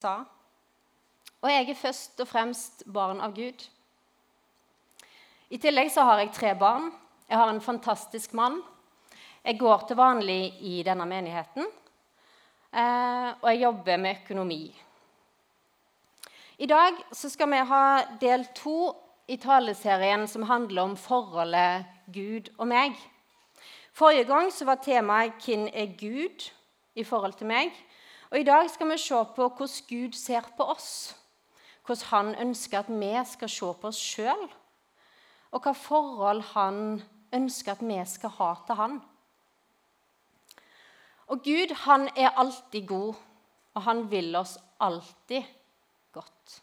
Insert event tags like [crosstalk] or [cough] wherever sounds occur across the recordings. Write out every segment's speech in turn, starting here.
sa. Og jeg er først og fremst barn av Gud. I tillegg så har jeg tre barn. Jeg har en fantastisk mann. Jeg går til vanlig i denne menigheten. Eh, og jeg jobber med økonomi. I dag så skal vi ha del to i taleserien som handler om forholdet Gud og meg. Forrige gang så var temaet 'Hvem er Gud?' i forhold til meg. Og I dag skal vi se på hvordan Gud ser på oss. Hvordan han ønsker at vi skal se på oss sjøl. Og hva forhold han ønsker at vi skal ha til han. Og Gud han er alltid god, og han vil oss alltid godt.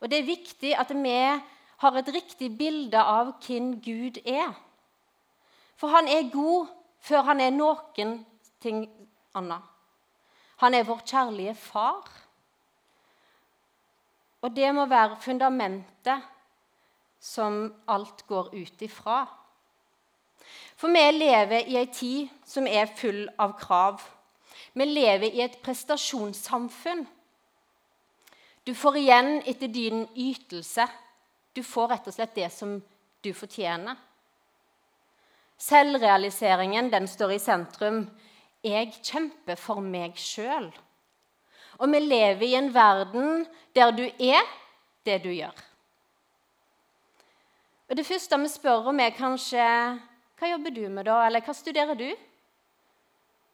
Og Det er viktig at vi har et riktig bilde av hvem Gud er. For han er god før han er noen ting annet. Han er vår kjærlige far. Og det må være fundamentet som alt går ut ifra. For vi lever i ei tid som er full av krav. Vi lever i et prestasjonssamfunn. Du får igjen etter din ytelse. Du får rett og slett det som du fortjener. Selvrealiseringen den står i sentrum. Jeg kjemper for meg sjøl. Og vi lever i en verden der du er det du gjør. Og Det første vi spør om, er kanskje hva jobber du med da, eller hva studerer du?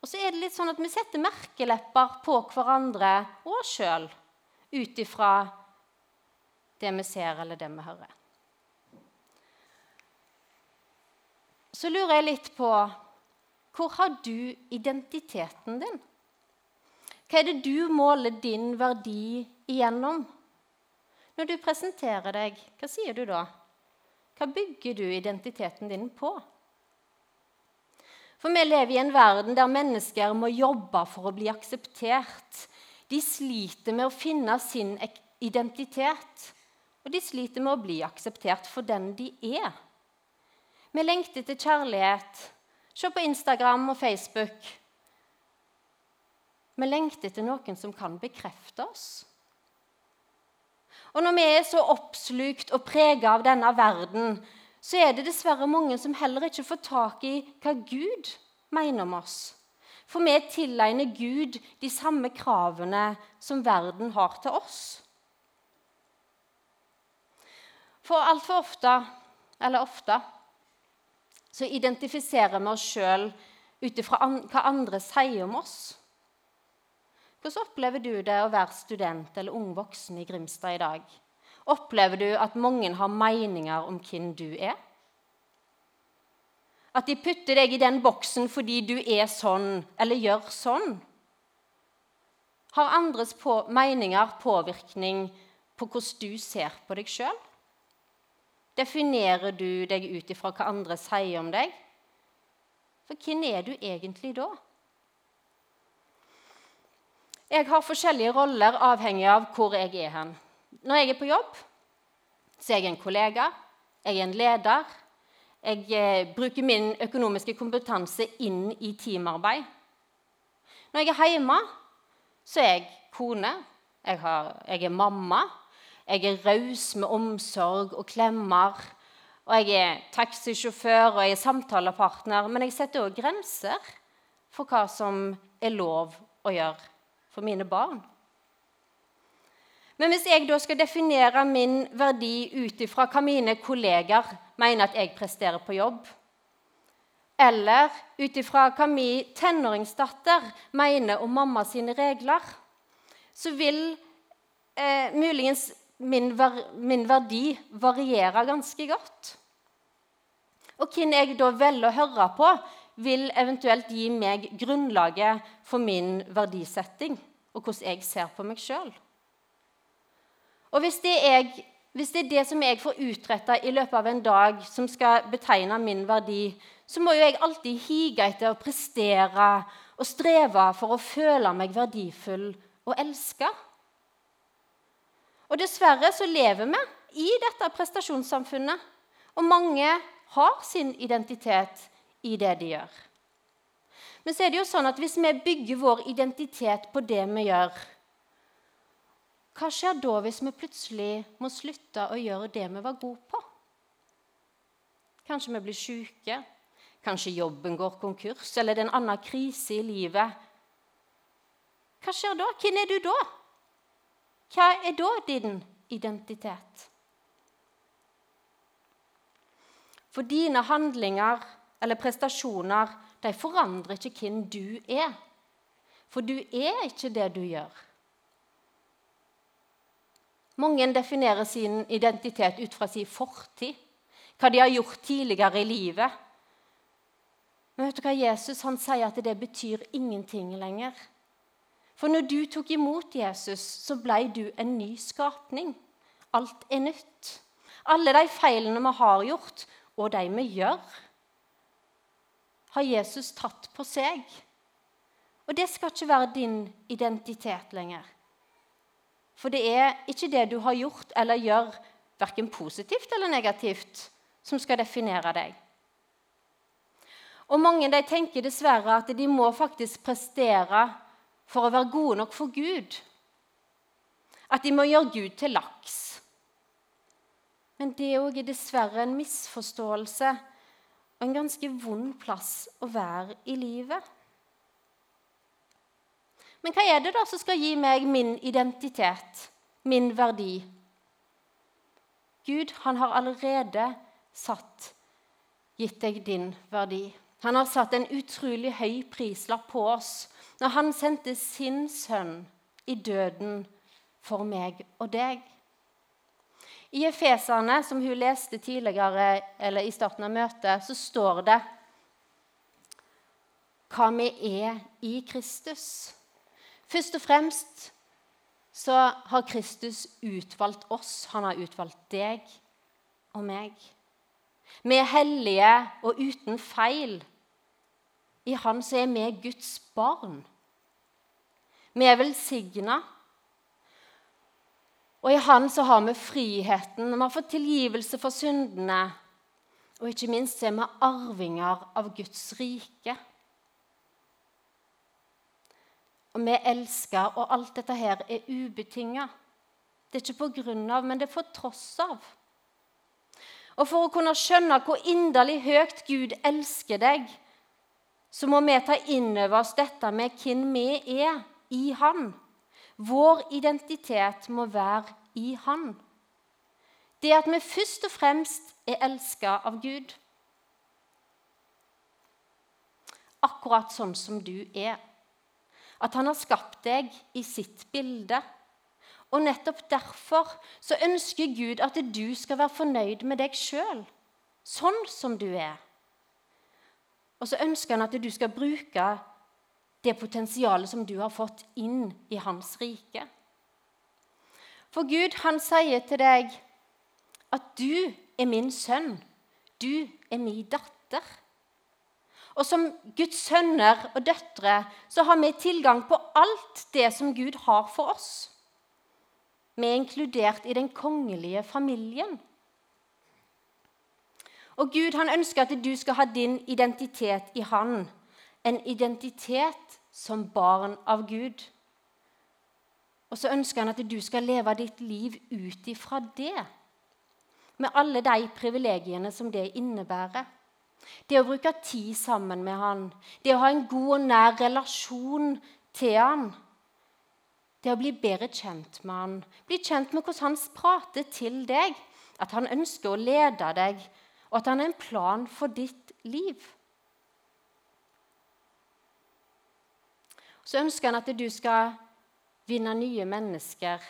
Og så er det litt sånn at vi setter merkelepper på hverandre og oss sjøl ut ifra det vi ser eller det vi hører. Så lurer jeg litt på hvor har du identiteten din? Hva er det du måler din verdi igjennom? Når du presenterer deg, hva sier du da? Hva bygger du identiteten din på? For vi lever i en verden der mennesker må jobbe for å bli akseptert. De sliter med å finne sin identitet, og de sliter med å bli akseptert for den de er. Vi lengter etter kjærlighet. Se på Instagram og Facebook. Vi lengter etter noen som kan bekrefte oss. Og når vi er så oppslukt og prega av denne verden, så er det dessverre mange som heller ikke får tak i hva Gud mener om oss. For vi tilegner Gud de samme kravene som verden har til oss. For altfor ofte, eller ofte, så identifiserer vi oss sjøl ut ifra hva andre sier om oss. Hvordan opplever du det å være student eller ung voksen i Grimstad i dag? Opplever du at mange har meninger om hvem du er? At de putter deg i den boksen fordi du er sånn eller gjør sånn? Har andres på meninger påvirkning på hvordan du ser på deg sjøl? Definerer du deg ut ifra hva andre sier om deg? For hvem er du egentlig da? Jeg har forskjellige roller avhengig av hvor jeg er hen. Når jeg er på jobb, så er jeg en kollega, jeg er en leder. Jeg eh, bruker min økonomiske kompetanse inn i teamarbeid. Når jeg er hjemme, så er jeg kone, jeg, har, jeg er mamma. Jeg er raus med omsorg og klemmer. Og jeg er taxisjåfør og jeg er samtalepartner. Men jeg setter òg grenser for hva som er lov å gjøre for mine barn. Men hvis jeg da skal definere min verdi ut ifra hva mine kolleger mener at jeg presterer på jobb, eller ut ifra hva min tenåringsdatter mener om mamma sine regler, så vil eh, muligens min, ver min, verdi varierer ganske godt. Og hvem jeg da velger å høre på, vil eventuelt gi meg grunnlaget for min verdisetting og hvordan jeg ser på meg sjøl. Og hvis det, er, hvis det, er, det som jeg får utretta i løpet av en dag, som skal betegne min verdi, så må jo jeg alltid hige etter å prestere og streve for å føle meg verdifull og elska. Og dessverre så lever vi i dette prestasjonssamfunnet. Og mange har sin identitet i det de gjør. Men så er det jo sånn at hvis vi bygger vår identitet på det vi gjør, hva skjer da hvis vi plutselig må slutte å gjøre det vi var gode på? Kanskje vi blir syke, kanskje jobben går konkurs, eller det er en annen krise i livet. Hva skjer da? Hvem er du da? Hva er da din identitet? For dine handlinger eller prestasjoner de forandrer ikke hvem du er. For du er ikke det du gjør. Mange definerer sin identitet ut fra sin fortid, hva de har gjort tidligere i livet. Men vet du hva Jesus han sier at det betyr ingenting lenger. For når du tok imot Jesus, så ble du en ny skapning. Alt er nytt. Alle de feilene vi har gjort, og de vi gjør, har Jesus tatt på seg. Og det skal ikke være din identitet lenger. For det er ikke det du har gjort eller gjør, verken positivt eller negativt, som skal definere deg. Og Mange de tenker dessverre at de må faktisk prestere for å være gode nok for Gud. At de må gjøre Gud til laks. Men det òg er dessverre en misforståelse og en ganske vond plass å være i livet. Men hva er det da som skal gi meg min identitet, min verdi? Gud han har allerede satt, gitt deg din verdi. Han har satt en utrolig høy prislapp på oss når han sendte sin sønn i døden for meg og deg. I Efeserne, som hun leste tidligere, eller i starten av møtet, så står det hva vi er i Kristus. Først og fremst så har Kristus utvalgt oss. Han har utvalgt deg og meg. Vi er hellige og uten feil. I Han så er vi Guds barn. Vi er velsigna og i Han så har vi friheten, vi har fått tilgivelse for syndene. Og ikke minst er vi arvinger av Guds rike. Og vi elsker, og alt dette her er ubetinga. Det er ikke på grunn av, men det er for tross av. Og For å kunne skjønne hvor inderlig høyt Gud elsker deg, så må vi ta inn over oss dette med hvem vi er i Han. Vår identitet må være i Han. Det at vi først og fremst er elska av Gud. Akkurat sånn som du er. At han har skapt deg i sitt bilde. Og nettopp derfor så ønsker Gud at du skal være fornøyd med deg sjøl, sånn som du er. Og så ønsker han at du skal bruke det potensialet som du har fått, inn i hans rike. For Gud, han sier til deg at du er min sønn, du er min datter. Og som Guds sønner og døtre så har vi tilgang på alt det som Gud har for oss. Vi er inkludert i den kongelige familien. Og Gud han ønsker at du skal ha din identitet i Han en identitet som barn av Gud. Og så ønsker han at du skal leve ditt liv ut ifra det. Med alle de privilegiene som det innebærer. Det å bruke tid sammen med han, det å ha en god og nær relasjon til han. Det å bli bedre kjent med han, bli kjent med hvordan han prater til deg. At han ønsker å lede deg, og at han har en plan for ditt liv. Så ønsker han at du skal vinne nye mennesker,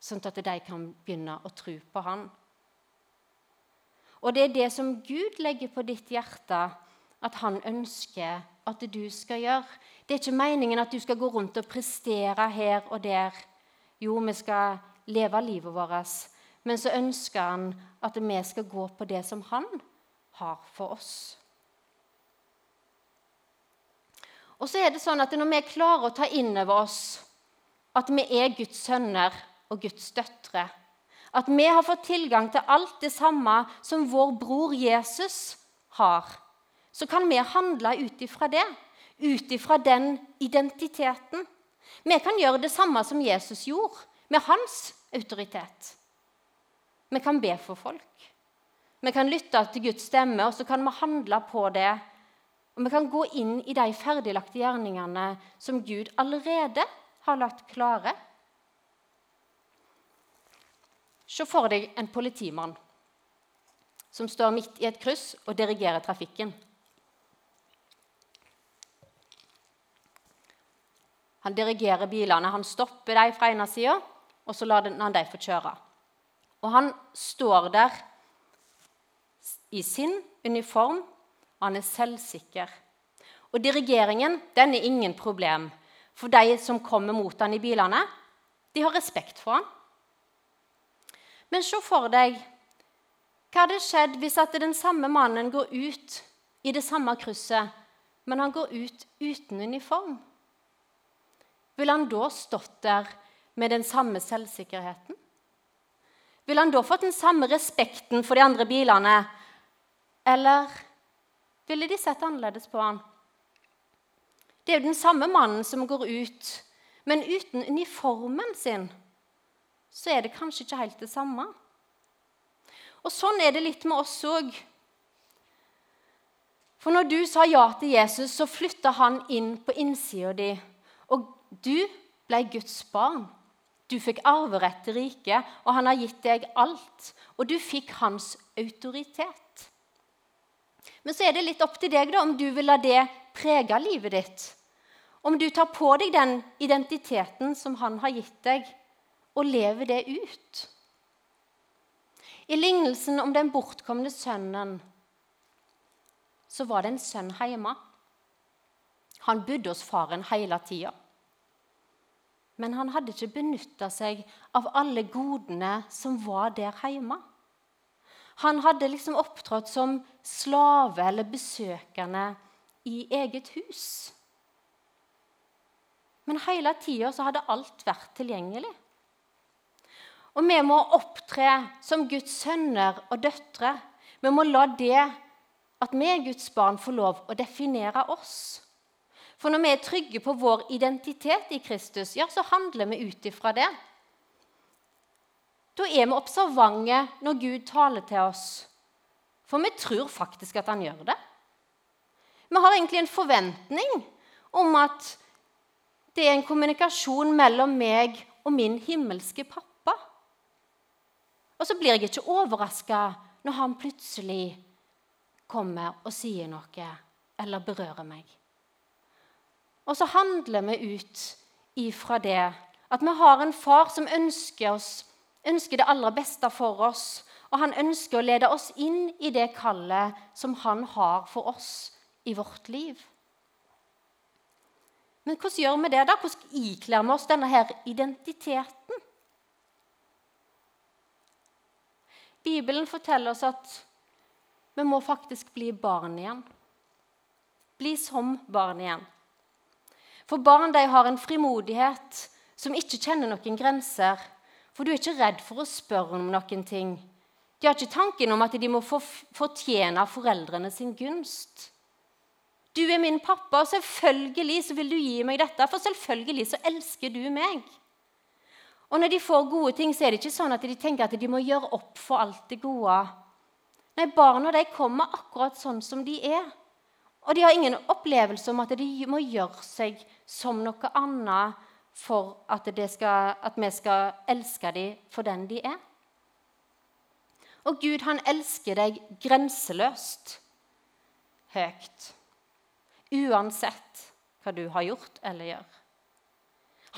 sånn at de kan begynne å tro på han. Og det er det som Gud legger på ditt hjerte, at han ønsker at du skal gjøre. Det er ikke meningen at du skal gå rundt og prestere her og der. Jo, vi skal leve livet vårt, men så ønsker han at vi skal gå på det som han har for oss. Og så er det sånn at Når vi klarer å ta inn over oss at vi er Guds sønner og Guds døtre, at vi har fått tilgang til alt det samme som vår bror Jesus har, så kan vi handle ut ifra det, ut ifra den identiteten. Vi kan gjøre det samme som Jesus gjorde. med hans autoritet. Vi kan be for folk. Vi kan lytte til Guds stemme, og så kan vi handle på det. Og vi kan gå inn i de ferdiglagte gjerningene som Gud allerede har lagt klare. Se for deg en politimann som står midt i et kryss og dirigerer trafikken. Han dirigerer bilene. Han stopper dem fra ene sida, og så lar han dem få kjøre. Og han står der i sin uniform, han er selvsikker. Og dirigeringen den er ingen problem, for de som kommer mot han i bilene, de har respekt for han. Men se for deg hva hadde skjedd hvis at den samme mannen går ut i det samme krysset, men han går ut uten uniform? Vil han da stått der med den samme selvsikkerheten? Vil han da fått den samme respekten for de andre bilene? Eller ville de sett annerledes på han? Det er jo den samme mannen som går ut, men uten uniformen sin så er det kanskje ikke helt det samme. Og sånn er det litt med oss òg. For når du sa ja til Jesus, så flytta han inn på innsida di. Og du ble Guds barn. Du fikk arverett til riket, og han har gitt deg alt. Og du fikk hans autoritet. Men så er det litt opp til deg da, om du vil la det prege livet ditt. Om du tar på deg den identiteten som han har gitt deg, og lever det ut. I lignelsen om den bortkomne sønnen så var det en sønn hjemme. Han bodde hos faren hele tida. Men han hadde ikke benytta seg av alle godene som var der hjemme. Han hadde liksom opptrådt som slave eller besøkende i eget hus. Men hele tida hadde alt vært tilgjengelig. Og vi må opptre som Guds sønner og døtre. Vi må la det at vi er Guds barn, få lov å definere oss. For når vi er trygge på vår identitet i Kristus, ja, så handler vi ut ifra det. Da er vi observante når Gud taler til oss. For vi tror faktisk at han gjør det. Vi har egentlig en forventning om at det er en kommunikasjon mellom meg og min himmelske pappa. Og så blir jeg ikke overraska når han plutselig kommer og sier noe eller berører meg. Og så handler vi ut ifra det at vi har en far som ønsker, oss, ønsker det aller beste for oss. Og han ønsker å lede oss inn i det kallet som han har for oss i vårt liv. Men hvordan gjør vi det? da? Hvordan ikler vi oss denne her identiteten? Bibelen forteller oss at vi må faktisk bli barn igjen. Bli som barn igjen. For barn de har en frimodighet som ikke kjenner noen grenser. For du er ikke redd for å spørre om noen ting. De har ikke tanken om at de må fortjene foreldrene sin gunst. Du er min pappa, og selvfølgelig så vil du gi meg dette, for selvfølgelig så elsker du meg. Og når de får gode ting, så er det ikke sånn at de tenker at de må gjøre opp for alt det gode. Nei, Barna de kommer akkurat sånn som de er. Og de har ingen opplevelse om at de må gjøre seg som noe annet for at, skal, at vi skal elske dem for den de er. Og Gud, han elsker deg grenseløst høyt. Uansett hva du har gjort eller gjør.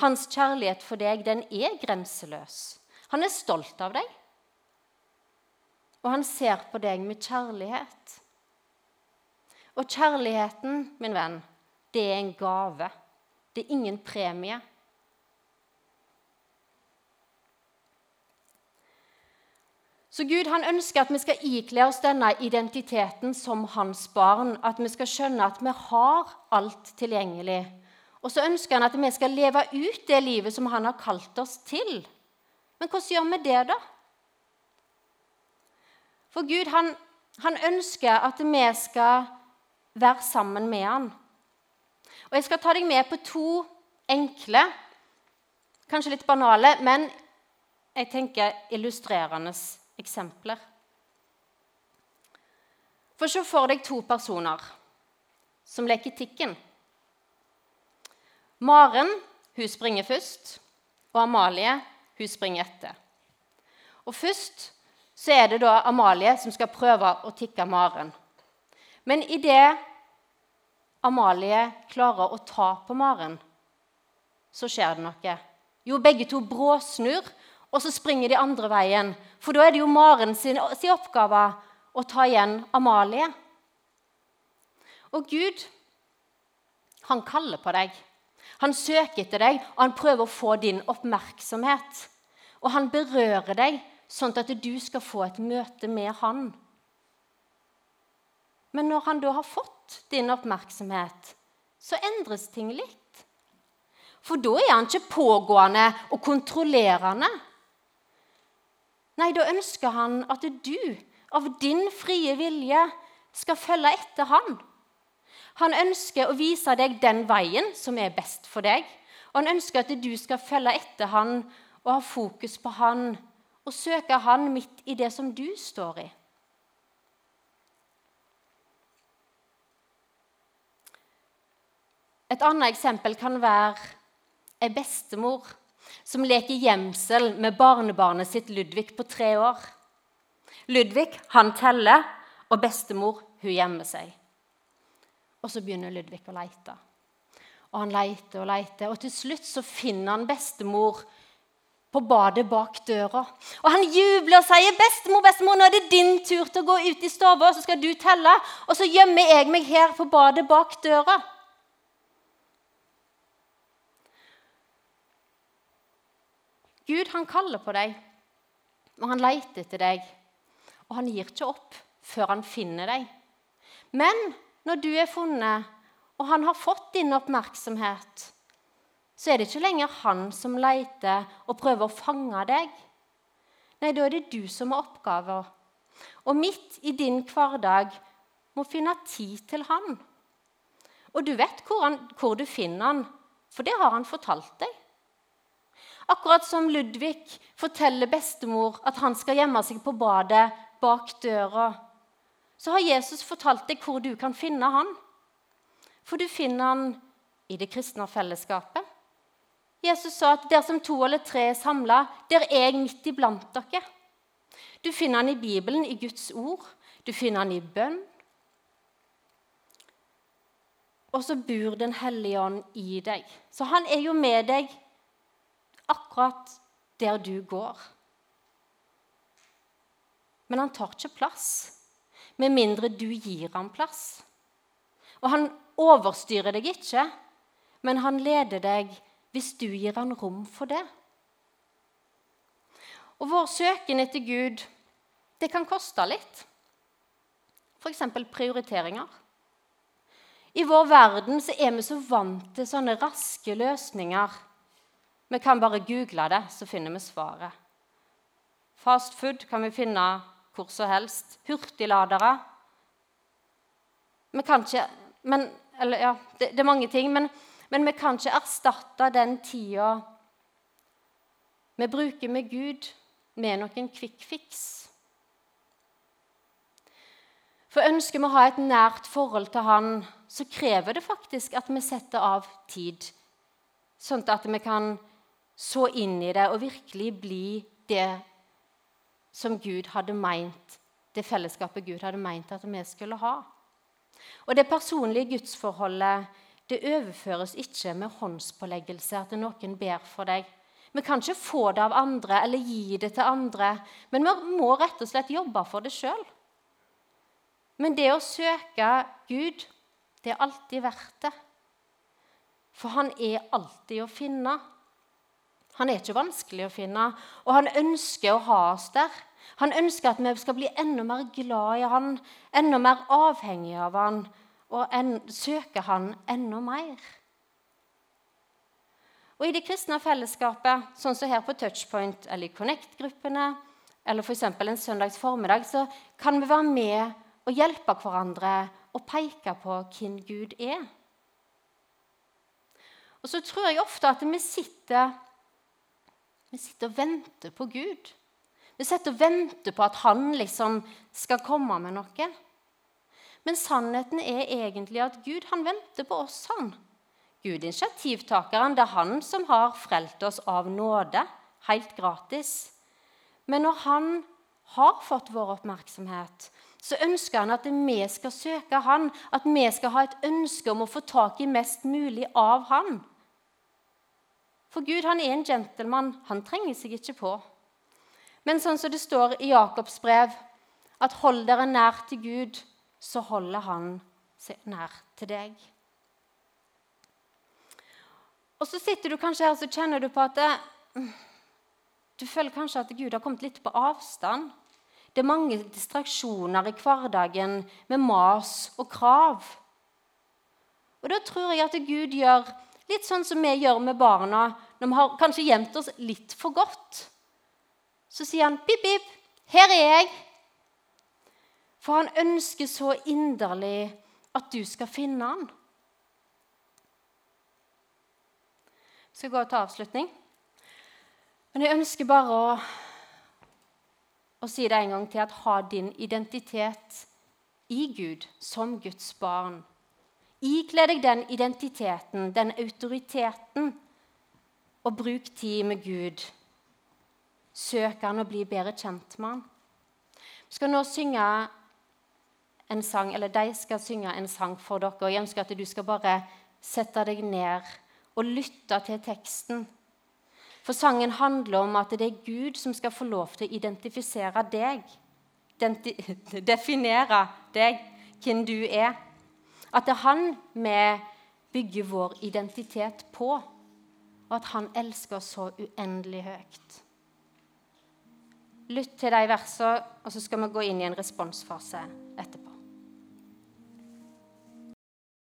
Hans kjærlighet for deg, den er grenseløs. Han er stolt av deg. Og han ser på deg med kjærlighet. Og kjærligheten, min venn, det er en gave. Det er ingen premie. Så Gud han ønsker at vi skal ikle oss denne identiteten som hans barn. At vi skal skjønne at vi har alt tilgjengelig. Og så ønsker han at vi skal leve ut det livet som han har kalt oss til. Men hvordan gjør vi det, da? For Gud han, han ønsker at vi skal være sammen med han. Og Jeg skal ta deg med på to enkle, kanskje litt banale, men jeg tenker illustrerende eksempler. For Se for deg to personer som leker Tikken. Maren hun springer først, og Amalie hun springer etter. Og Først så er det da Amalie som skal prøve å tikke Maren. Men idet Amalie klarer å ta på Maren, så skjer det noe. Jo, begge to bråsnur, og så springer de andre veien. For da er det jo Maren sin, sin oppgave å ta igjen Amalie. Og Gud, han kaller på deg. Han søker etter deg, og han prøver å få din oppmerksomhet. Og han berører deg sånn at du skal få et møte med han. Men når han da har fått din oppmerksomhet, så endres ting litt. For da er han ikke pågående og kontrollerende. Nei, da ønsker han at du, av din frie vilje, skal følge etter han. Han ønsker å vise deg den veien som er best for deg. Og han ønsker at du skal følge etter han og ha fokus på han og søke han midt i det som du står i. Et annet eksempel kan være ei bestemor som leker gjemsel med barnebarnet sitt Ludvig på tre år. Ludvig han teller, og bestemor hun gjemmer seg. Og så begynner Ludvig å leite. Og han leiter og leiter, og til slutt så finner han bestemor på badet bak døra. Og han jubler og sier, 'Bestemor, bestemor, nå er det din tur til å gå ut i stua, så skal du telle.' 'Og så gjemmer jeg meg her på badet bak døra.' Gud han kaller på deg, og han leter etter deg. Og han gir ikke opp før han finner deg. Men når du er funnet, og han har fått din oppmerksomhet, så er det ikke lenger han som leter og prøver å fange deg. Nei, da er det du som har oppgaver. Og midt i din hverdag må finne tid til han. Og du vet hvor, han, hvor du finner han, for det har han fortalt deg. Akkurat som Ludvig forteller bestemor at han skal gjemme seg på badet bak døra, så har Jesus fortalt deg hvor du kan finne han. For du finner han i det kristne fellesskapet. Jesus sa at der som to eller tre er samla, der er jeg midt iblant dere. Du finner han i Bibelen, i Guds ord. Du finner han i bønn. Og så bor Den hellige ånd i deg. Så han er jo med deg akkurat der du går. Men han tar ikke plass med mindre du gir ham plass. Og han overstyrer deg ikke, men han leder deg hvis du gir ham rom for det. Og vår søken etter Gud, det kan koste litt. F.eks. prioriteringer. I vår verden er vi så vant til sånne raske løsninger vi kan bare google det, så finner vi svaret. Fast food kan vi finne hvor som helst. Hurtigladere. Vi kan ikke men, eller, ja, det, det, er mange ting, men, men vi kan ikke erstatte den tida vi bruker med Gud, med noen quick fix. For ønsker vi å ha et nært forhold til Han, så krever det faktisk at vi setter av tid, sånn at vi kan så inn i det og virkelig bli det som Gud hadde meint, det fellesskapet Gud hadde meint at vi skulle ha. Og det personlige gudsforholdet det overføres ikke med håndspåleggelse, at noen ber for deg. Vi kan ikke få det av andre eller gi det til andre, men vi må rett og slett jobbe for det sjøl. Men det å søke Gud, det er alltid verdt det. For han er alltid å finne. Han er ikke vanskelig å finne, og han ønsker å ha oss der. Han ønsker at vi skal bli enda mer glad i han, enda mer avhengig av han, og en, søke han enda mer. Og I det kristne fellesskapet, sånn som her på Touchpoint eller i Connect-gruppene, eller f.eks. en søndags formiddag, så kan vi være med og hjelpe hverandre og peke på hvem Gud er. Og så tror jeg ofte at vi sitter Vi sitter og venter på Gud. Vi sitter og venter på at han liksom skal komme med noe. Men sannheten er egentlig at Gud han venter på oss. han. Gud initiativtakeren, det er han som har frelt oss av nåde, helt gratis. Men når han har fått vår oppmerksomhet, så ønsker han at vi skal søke han, at vi skal ha et ønske om å få tak i mest mulig av han. For Gud han er en gentleman. Han trenger seg ikke på. Men sånn som det står i Jakobs brev, at hold dere nær til Gud, så holder han seg nær til deg. Og så sitter du kanskje her så kjenner du på at det, du føler kanskje at Gud har kommet litt på avstand. Det er mange distraksjoner i hverdagen med mas og krav. Og da tror jeg at Gud gjør litt sånn som vi gjør med barna når vi har kanskje gjemt oss litt for godt. Så sier han, 'Pip, pip, her er jeg.' For han ønsker så inderlig at du skal finne han. Jeg skal gå til avslutning. Men jeg ønsker bare å, å si det en gang til at ha din identitet i Gud som Guds barn. Ikle deg den identiteten, den autoriteten, og bruk tid med Gud. Søk han å bli bedre kjent med han. Vi skal nå synge en sang, eller De skal synge en sang for dere. og Jeg ønsker at du skal bare sette deg ned og lytte til teksten. For sangen handler om at det er Gud som skal få lov til å identifisere deg. [laughs] Definere deg, hvem du er. At det er han vi bygger vår identitet på, og at han elsker oss så uendelig høyt. Lytt til de versene, og så skal vi gå inn i en responsfase etterpå.